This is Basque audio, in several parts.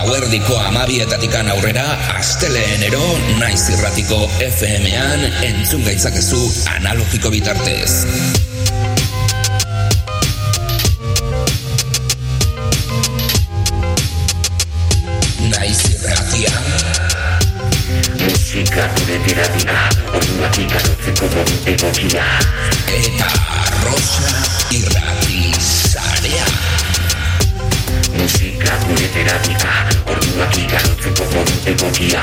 Gauerdiko amabietatikan aurrera, asteleenero naiz irratiko FM-an entzun gaitzakezu analogiko bitartez. Naiz irratia. Musika gure terapia, orduak ikarotzeko modu egokia. Eta Rosa Musika gure terapia, orduak ikarotzeko modu egokia.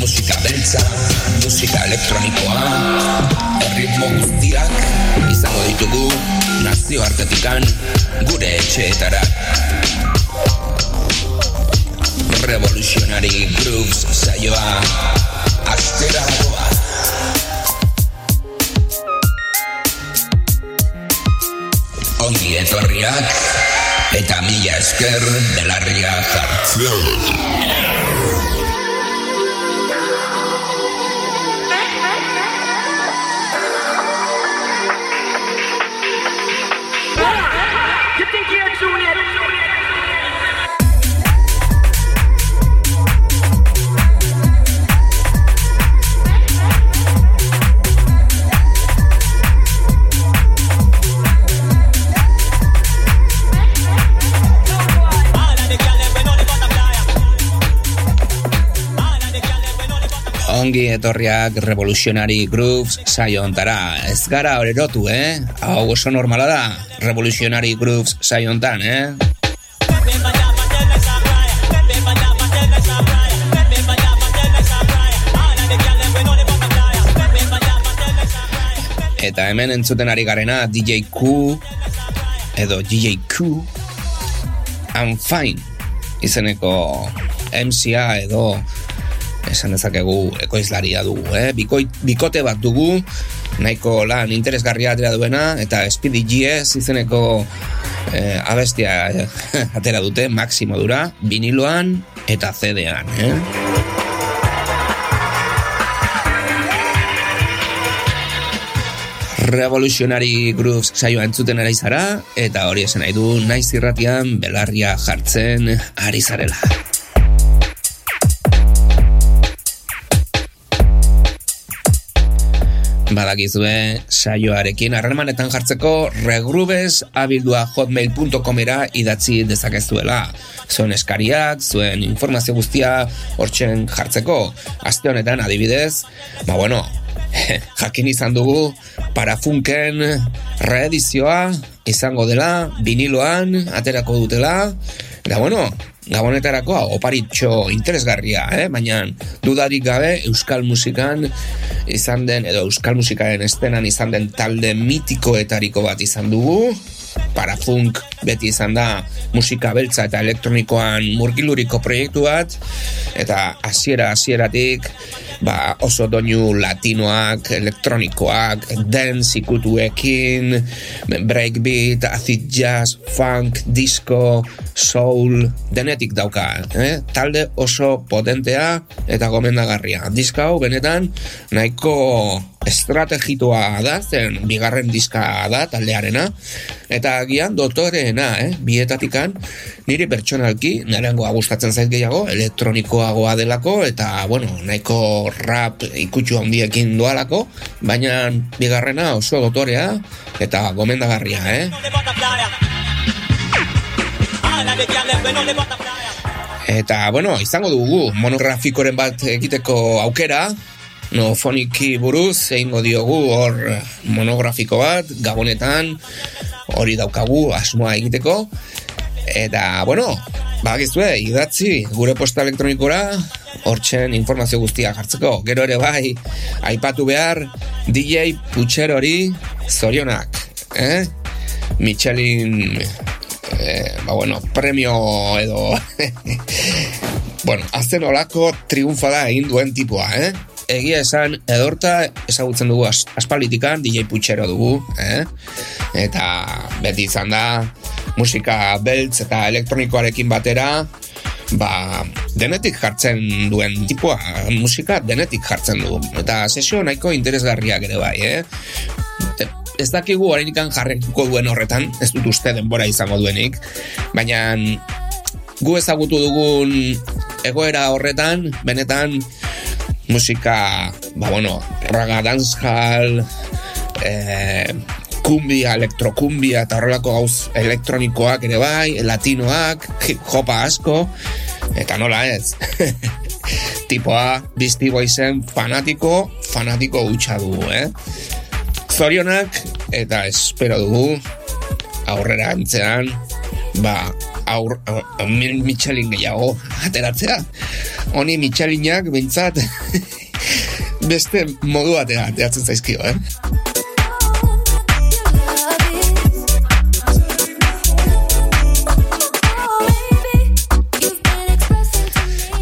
Musika beltza, musika elektronikoa, erritmo guztiak izango ditugu nazioartetikan gure etxeetara. Revolutionary Grooves saioa astera Ongi etorriak eta mila esker belarria jartzea. Ongi etorriak Revolutionary Grooves saio ontara. Ez gara orerotu, eh? Hau oso normala da, Revolutionary Grooves saio ontan, eh? Eta hemen entzuten ari garena DJ Q edo DJ Q I'm fine izeneko MCA edo esan dezakegu ekoizlaria dugu, eh? Bikoi, bikote bat dugu, nahiko lan interesgarria atera duena, eta Speedy GS izeneko eh, abestia eh, atera dute, maksimo dura, viniloan eta CD-an, eh? Revolutionary Grooves saioa entzuten ari zara, eta hori esan nahi du naiz irratian belarria jartzen ari zarela. Badakizue saioarekin harremanetan jartzeko regrubes abildua hotmail.comera idatzi dezakezuela. Zuen eskariak, zuen informazio guztia hortzen jartzeko. Aste honetan adibidez, ba bueno, jakin izan dugu parafunken reedizioa izango dela, viniloan aterako dutela, da bueno, gabonetarako oparitxo interesgarria, eh? baina dudarik gabe euskal musikan izan den, edo euskal musikaren estenan izan den talde mitikoetariko bat izan dugu, parafunk beti izan da musika beltza eta elektronikoan murgiluriko proiektu bat, eta hasiera hasieratik ba, oso doinu latinoak, elektronikoak, dance ikutuekin, breakbeat, acid jazz, funk, disco, soul, denetik dauka. Eh? Talde oso potentea eta gomendagarria. Diska hau benetan nahiko estrategitoa da, zen bigarren diska da taldearena, eta agian dotoreena, eh? bietatikan, niri pertsonalki, nirengoa gustatzen zait gehiago, elektronikoagoa delako, eta, bueno, nahiko rap ikutsu handiekin doalako, baina bigarrena oso dotorea, eta gomendagarria, eh? Eta, bueno, izango dugu monografikoren bat egiteko aukera, no foniki buruz egingo diogu hor monografiko bat, gabonetan, hori daukagu asmoa egiteko. Eta, bueno, bakizue, idatzi gure posta elektronikora, hortzen informazio guztia jartzeko. Gero ere bai, aipatu behar, DJ Putxerori zorionak, eh? Michelin eh, ba bueno, premio edo bueno, azten olako triunfala egin duen tipua, eh? Egia esan, edorta ezagutzen dugu as, aspalitikan, DJ Putxero dugu, eh? Eta beti izan da, musika beltz eta elektronikoarekin batera, ba, denetik jartzen duen tipua, musika denetik jartzen du. Eta sesio nahiko interesgarriak ere bai, eh? ez dakigu orainikan jarretuko duen horretan, ez dut uste denbora izango duenik, baina gu ezagutu dugun egoera horretan, benetan musika, ba bueno, raga dancehall, eh, kumbia, elektrokumbia eta horrelako gauz elektronikoak ere bai, latinoak, hip hopa asko, eta nola ez. Tipoa, Beastie Boysen fanatiko, fanatiko hutsa dugu, eh? Zorionak, eta espero dugu, aurrera antzean, ba, aur, aur, Michelin gehiago ateratzea. Honi Michelinak bintzat beste modu batean ateratzen zaizkio, eh?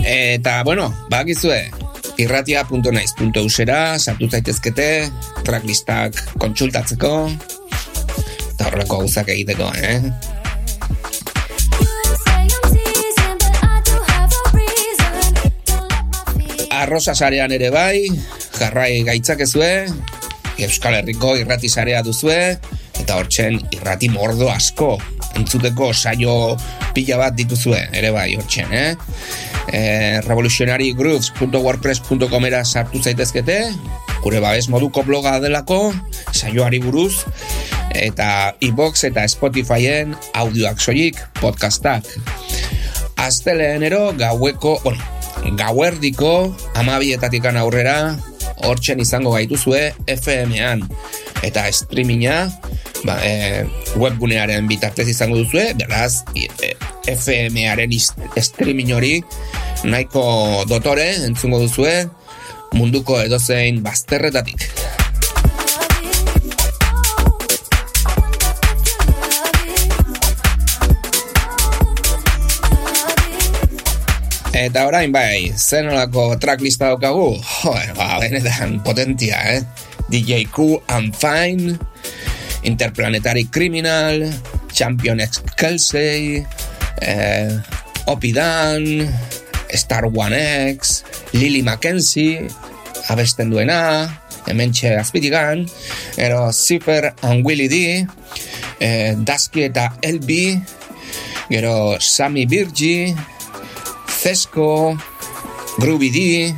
Eta, bueno, bakizue, irratia.naiz.usera, sartu zaitezkete, tracklistak kontsultatzeko, eta horrelako gauzak egiteko, eh? Arrosa sarean ere bai, jarrai gaitzakezue, Euskal Herriko irrati sarea duzue, eta hortzen irrati mordo asko, entzuteko saio pila bat dituzue, ere bai, hortzen, eh? eh, revolutionarygrooves.wordpress.com era sartu zaitezkete, gure babes moduko bloga delako, saioari buruz, eta iBox eta Spotifyen audioak soilik podcastak. Azteleenero gaueko, bueno, gauerdiko amabietatikan aurrera hortzen izango gaituzue FM-an eta streaminga ba, e, webgunearen bitartez izango duzue, beraz e, FM-aren streaming hori nahiko dotore entzungo duzue munduko edozein bazterretatik. Eta orain bai, zenolako tracklista daukagu? Joder, ba, benetan potentia, eh? DJ Q, I'm Fine, Interplanetary Criminal, Champion X Kelsey, eh, Opidan, Star One X, Lily Mackenzie, abesten duena, hemen txe azpitigan, ero Zipper and Willy D, eh, Dusky eta LB, gero Sammy Birgi, Cesco, Groovy D,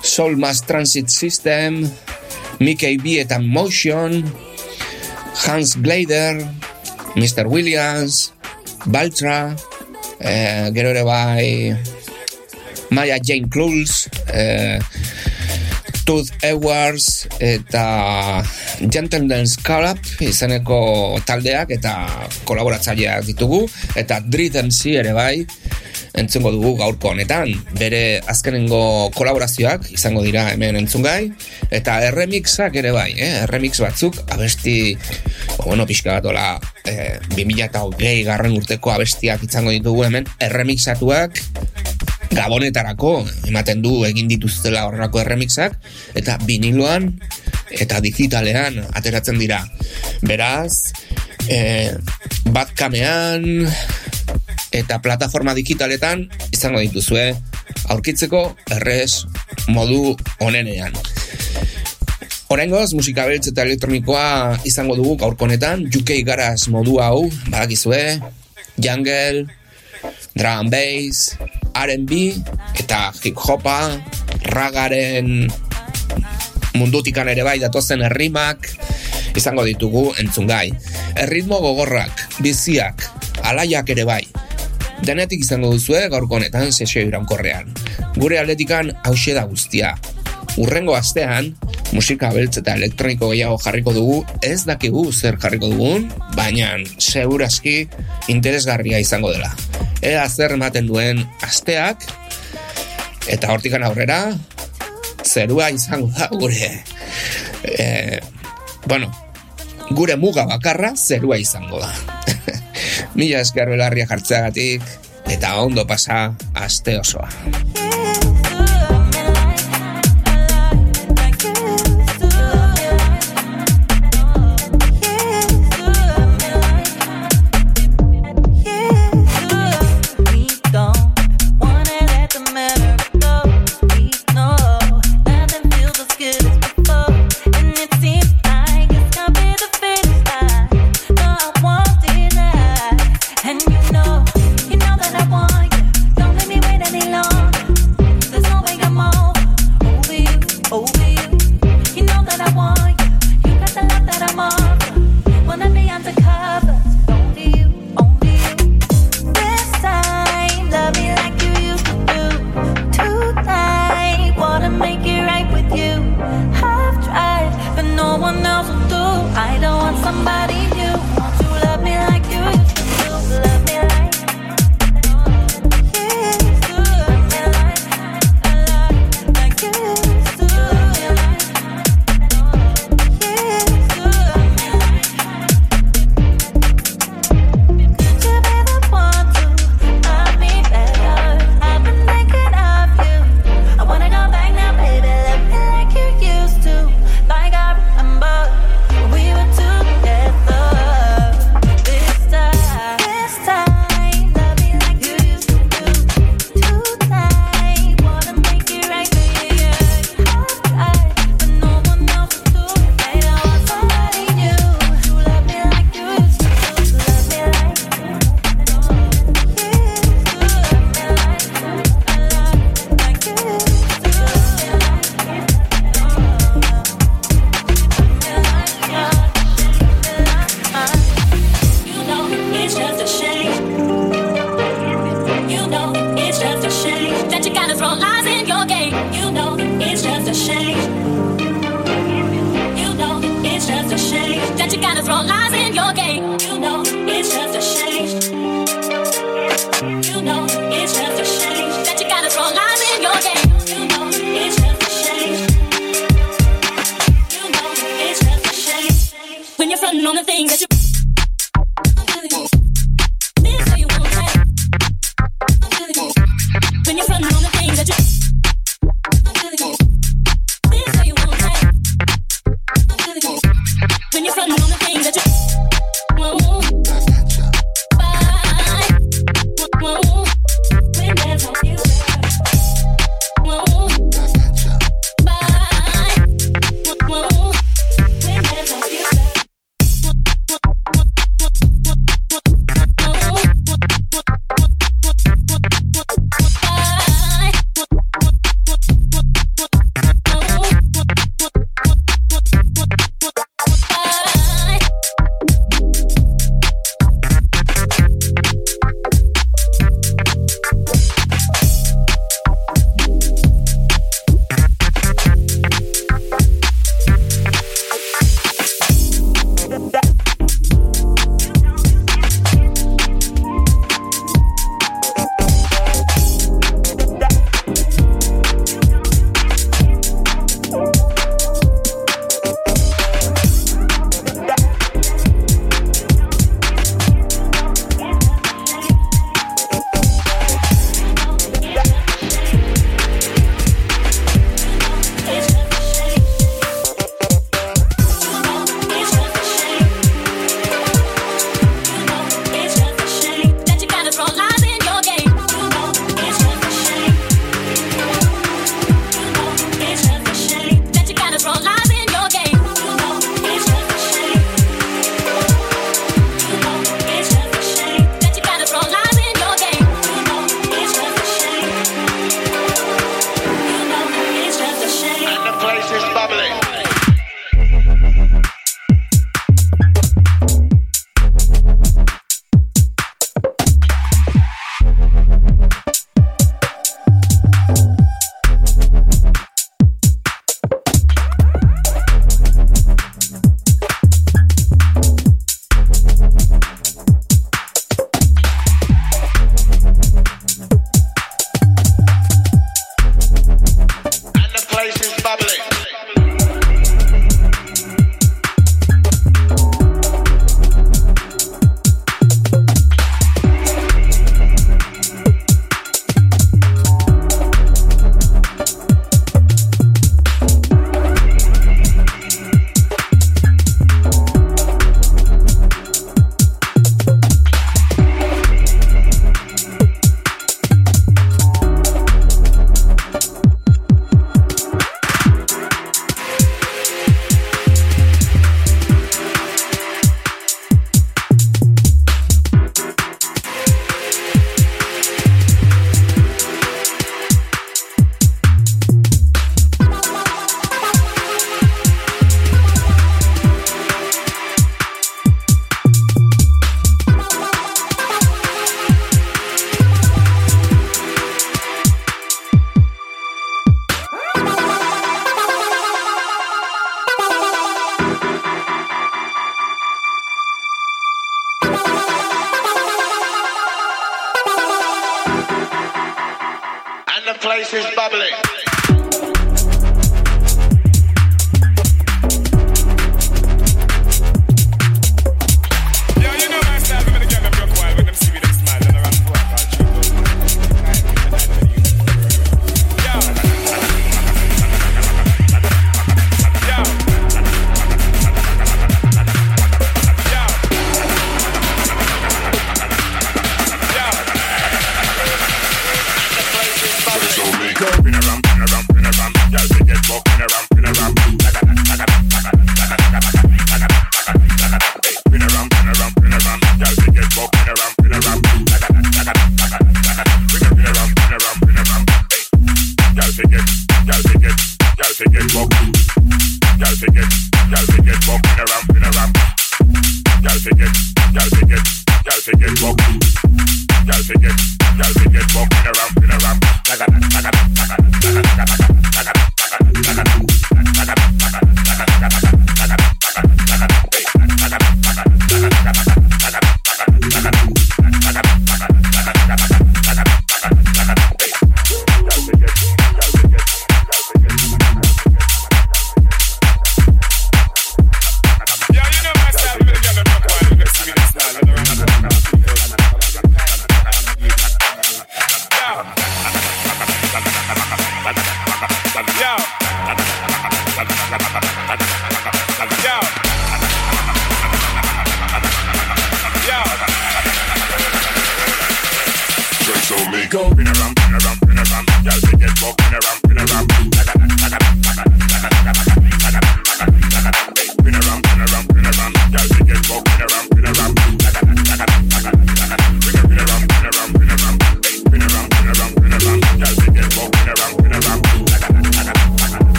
Soul Mass Transit System, Mickey B eta Motion, Hans Glader, Mr. Williams, Baltra, eh, gero ere bai Maya Jane Cluls, eh, Tooth Edwards eta Gentleman's Club izeneko taldeak eta kolaboratzaileak ditugu eta Dread MC ere bai entzungo dugu gaurko honetan. Bere azkenengo kolaborazioak izango dira hemen entzungai eta erremixak ere bai, eh? erremix batzuk abesti bueno, pixka bat ola eh, 2008 garren urteko abestiak izango ditugu hemen erremixatuak gabonetarako ematen du egin dituztela horrelako erremixak eta viniloan eta digitalean ateratzen dira. Beraz, eh, bat eta plataforma digitaletan izango dituzue aurkitzeko errez modu onenean. Horengoz, musika beltz eta elektronikoa izango dugu gaurko honetan, UK garaz modu hau, badakizue, jungle, drum bass, R&B eta hip hopa, ragaren mundutikan ere bai datozen errimak izango ditugu entzungai. Erritmo gogorrak, biziak, alaiak ere bai. Denetik izango duzue gaurko honetan sesio iraunkorrean. Gure atletikan hause da guztia. Urrengo astean, musika beltz eta elektroniko gehiago jarriko dugu, ez dakigu zer jarriko dugun, baina segurazki interesgarria izango dela. Ea zer ematen duen asteak, eta hortikan aurrera, zerua izango da gure... E, bueno, gure muga bakarra zerua izango da. Mila esker belarria jartzeagatik, eta ondo pasa aste osoa. The things that you.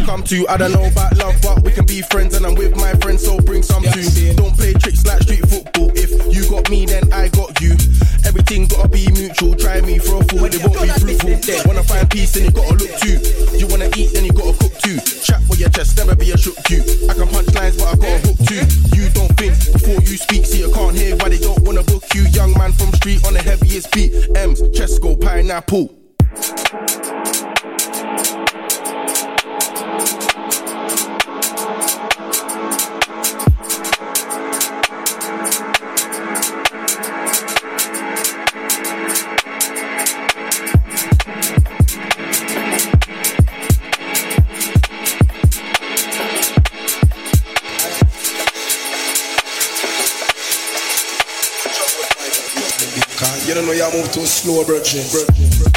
Come to. I don't know about love, but we can be friends, and I'm with my friends, so bring some yeah, too. Don't play tricks like street football. If you got me, then I got you. Everything gotta be mutual. Try me for a fool, they won't be fruitful. Then wanna find peace, then you gotta look too. You wanna eat, then you gotta cook too. Chat for your chest, never be a shook you. I can punch lines, but I gotta hook too. You don't think before you speak, see, so you can't hear why they don't wanna book you. Young man from street on the heaviest beat. M's, chest go pineapple. I move too slow, brethren. brethren.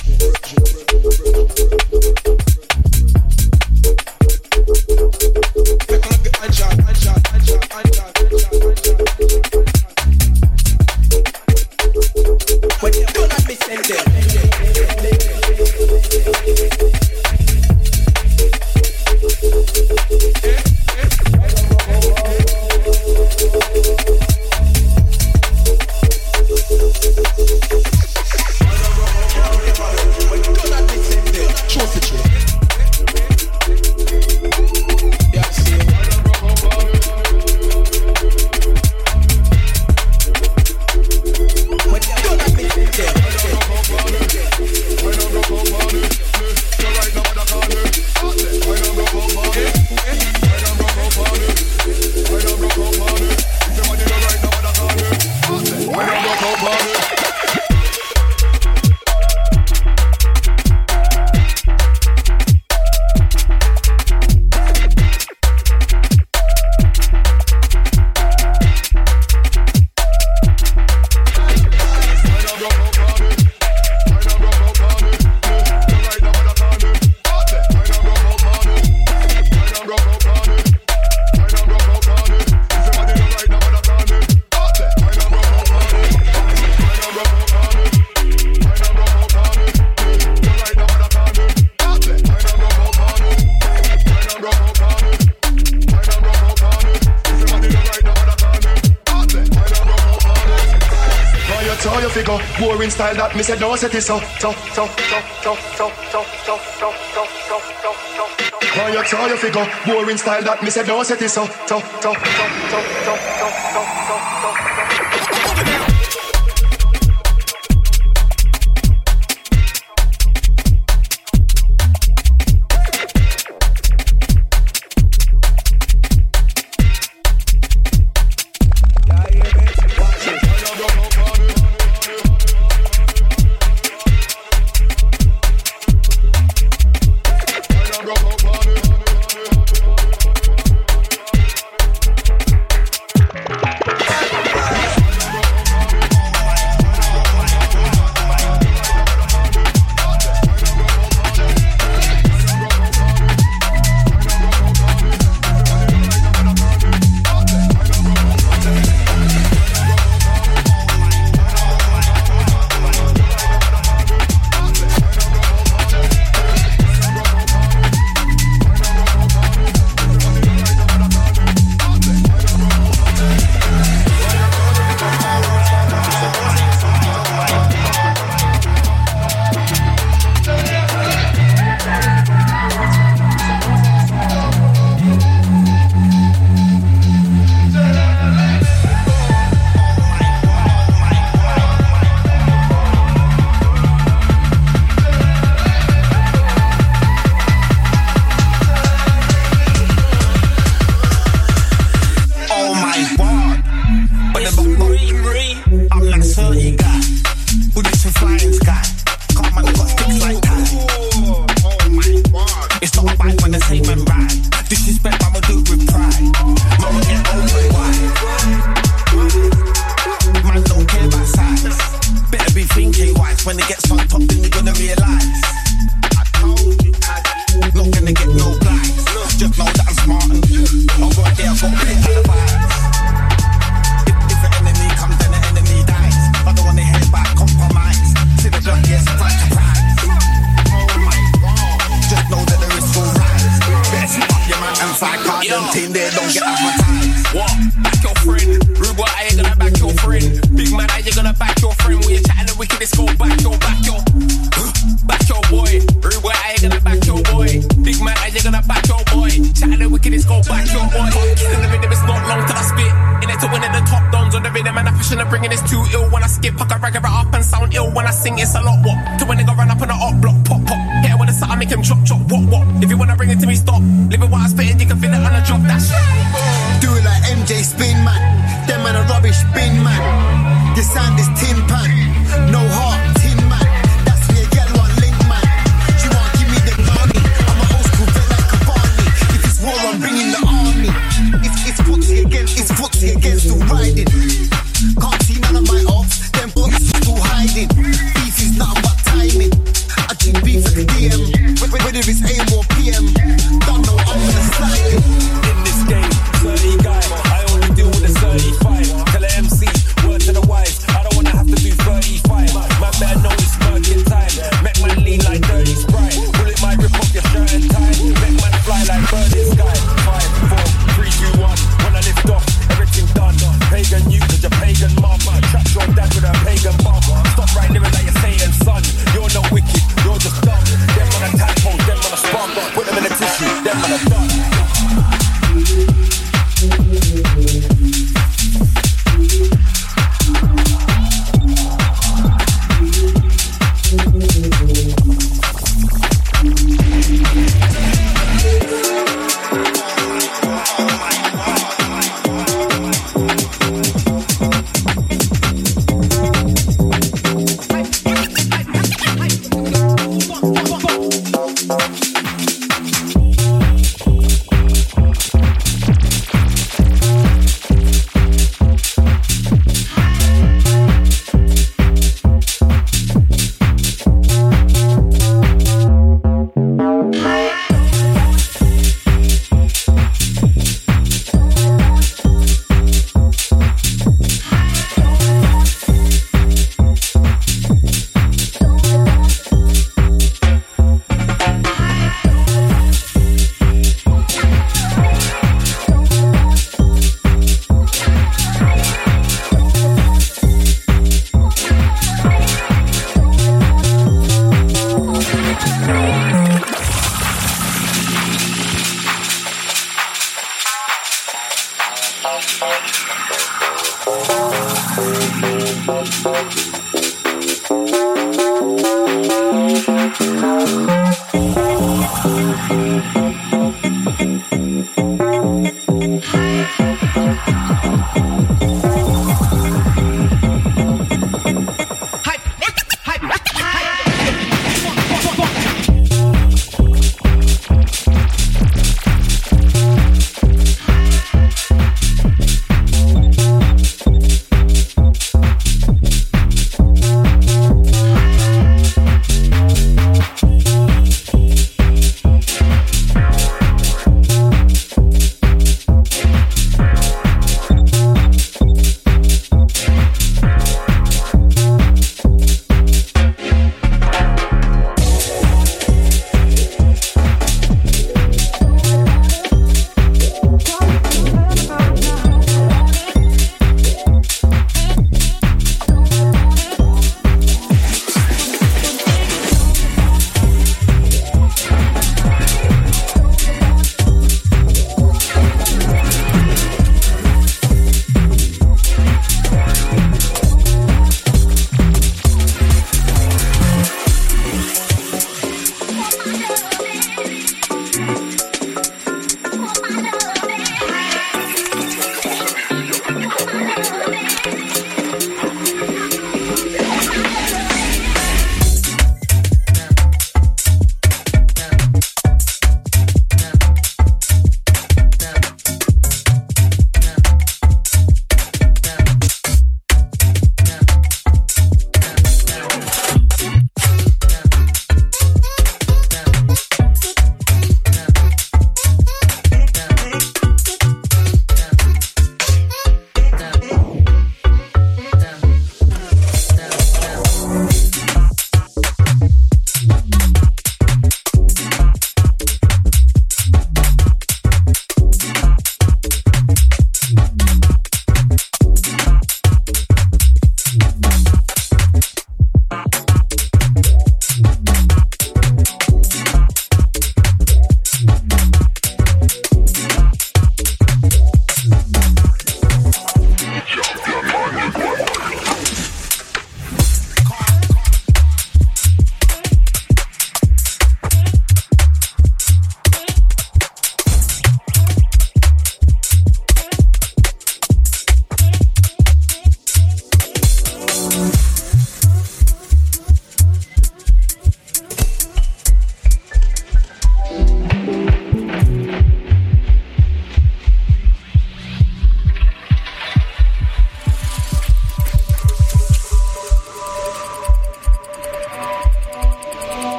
cette, dans cette essence. How you, how you figure, boring style that me said, no, set it so, so, so, so, so, so. when I sing, it's a lot what.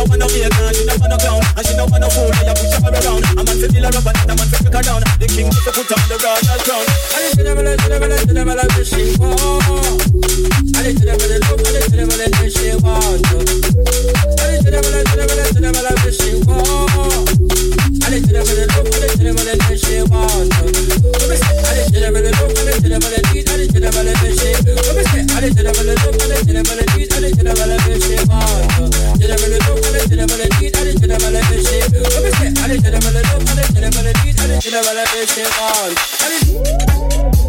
no want no beer, vagrant, she no want no clown, and she no want no fool. I push her around. A man fi feel her up and not a man fi pick her down. The king just to put on the royal crown. And it's never, never, never, never, never like this she want. And it's never, never, never, never, never like this she want. And it's never, never, never, never, never like this she want. And it's never, never, never, never like this she want. And it's never, never, never, never like this she want. And it's never, never, never, never like this she want. You know what I'm missing.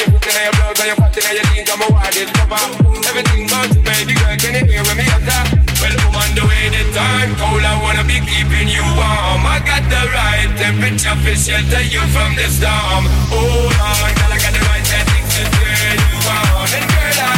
you're cooking and your blood and your fatty and you think I'm a wildest lover. Everything but, you, baby girl, can you hear when me utter? Well, come on, the way the time cold, I wanna be keeping you warm. I got the right temperature for shelter you from the storm. Oh, Hold on, girl, I got the right tactics to turn you on. And girl, I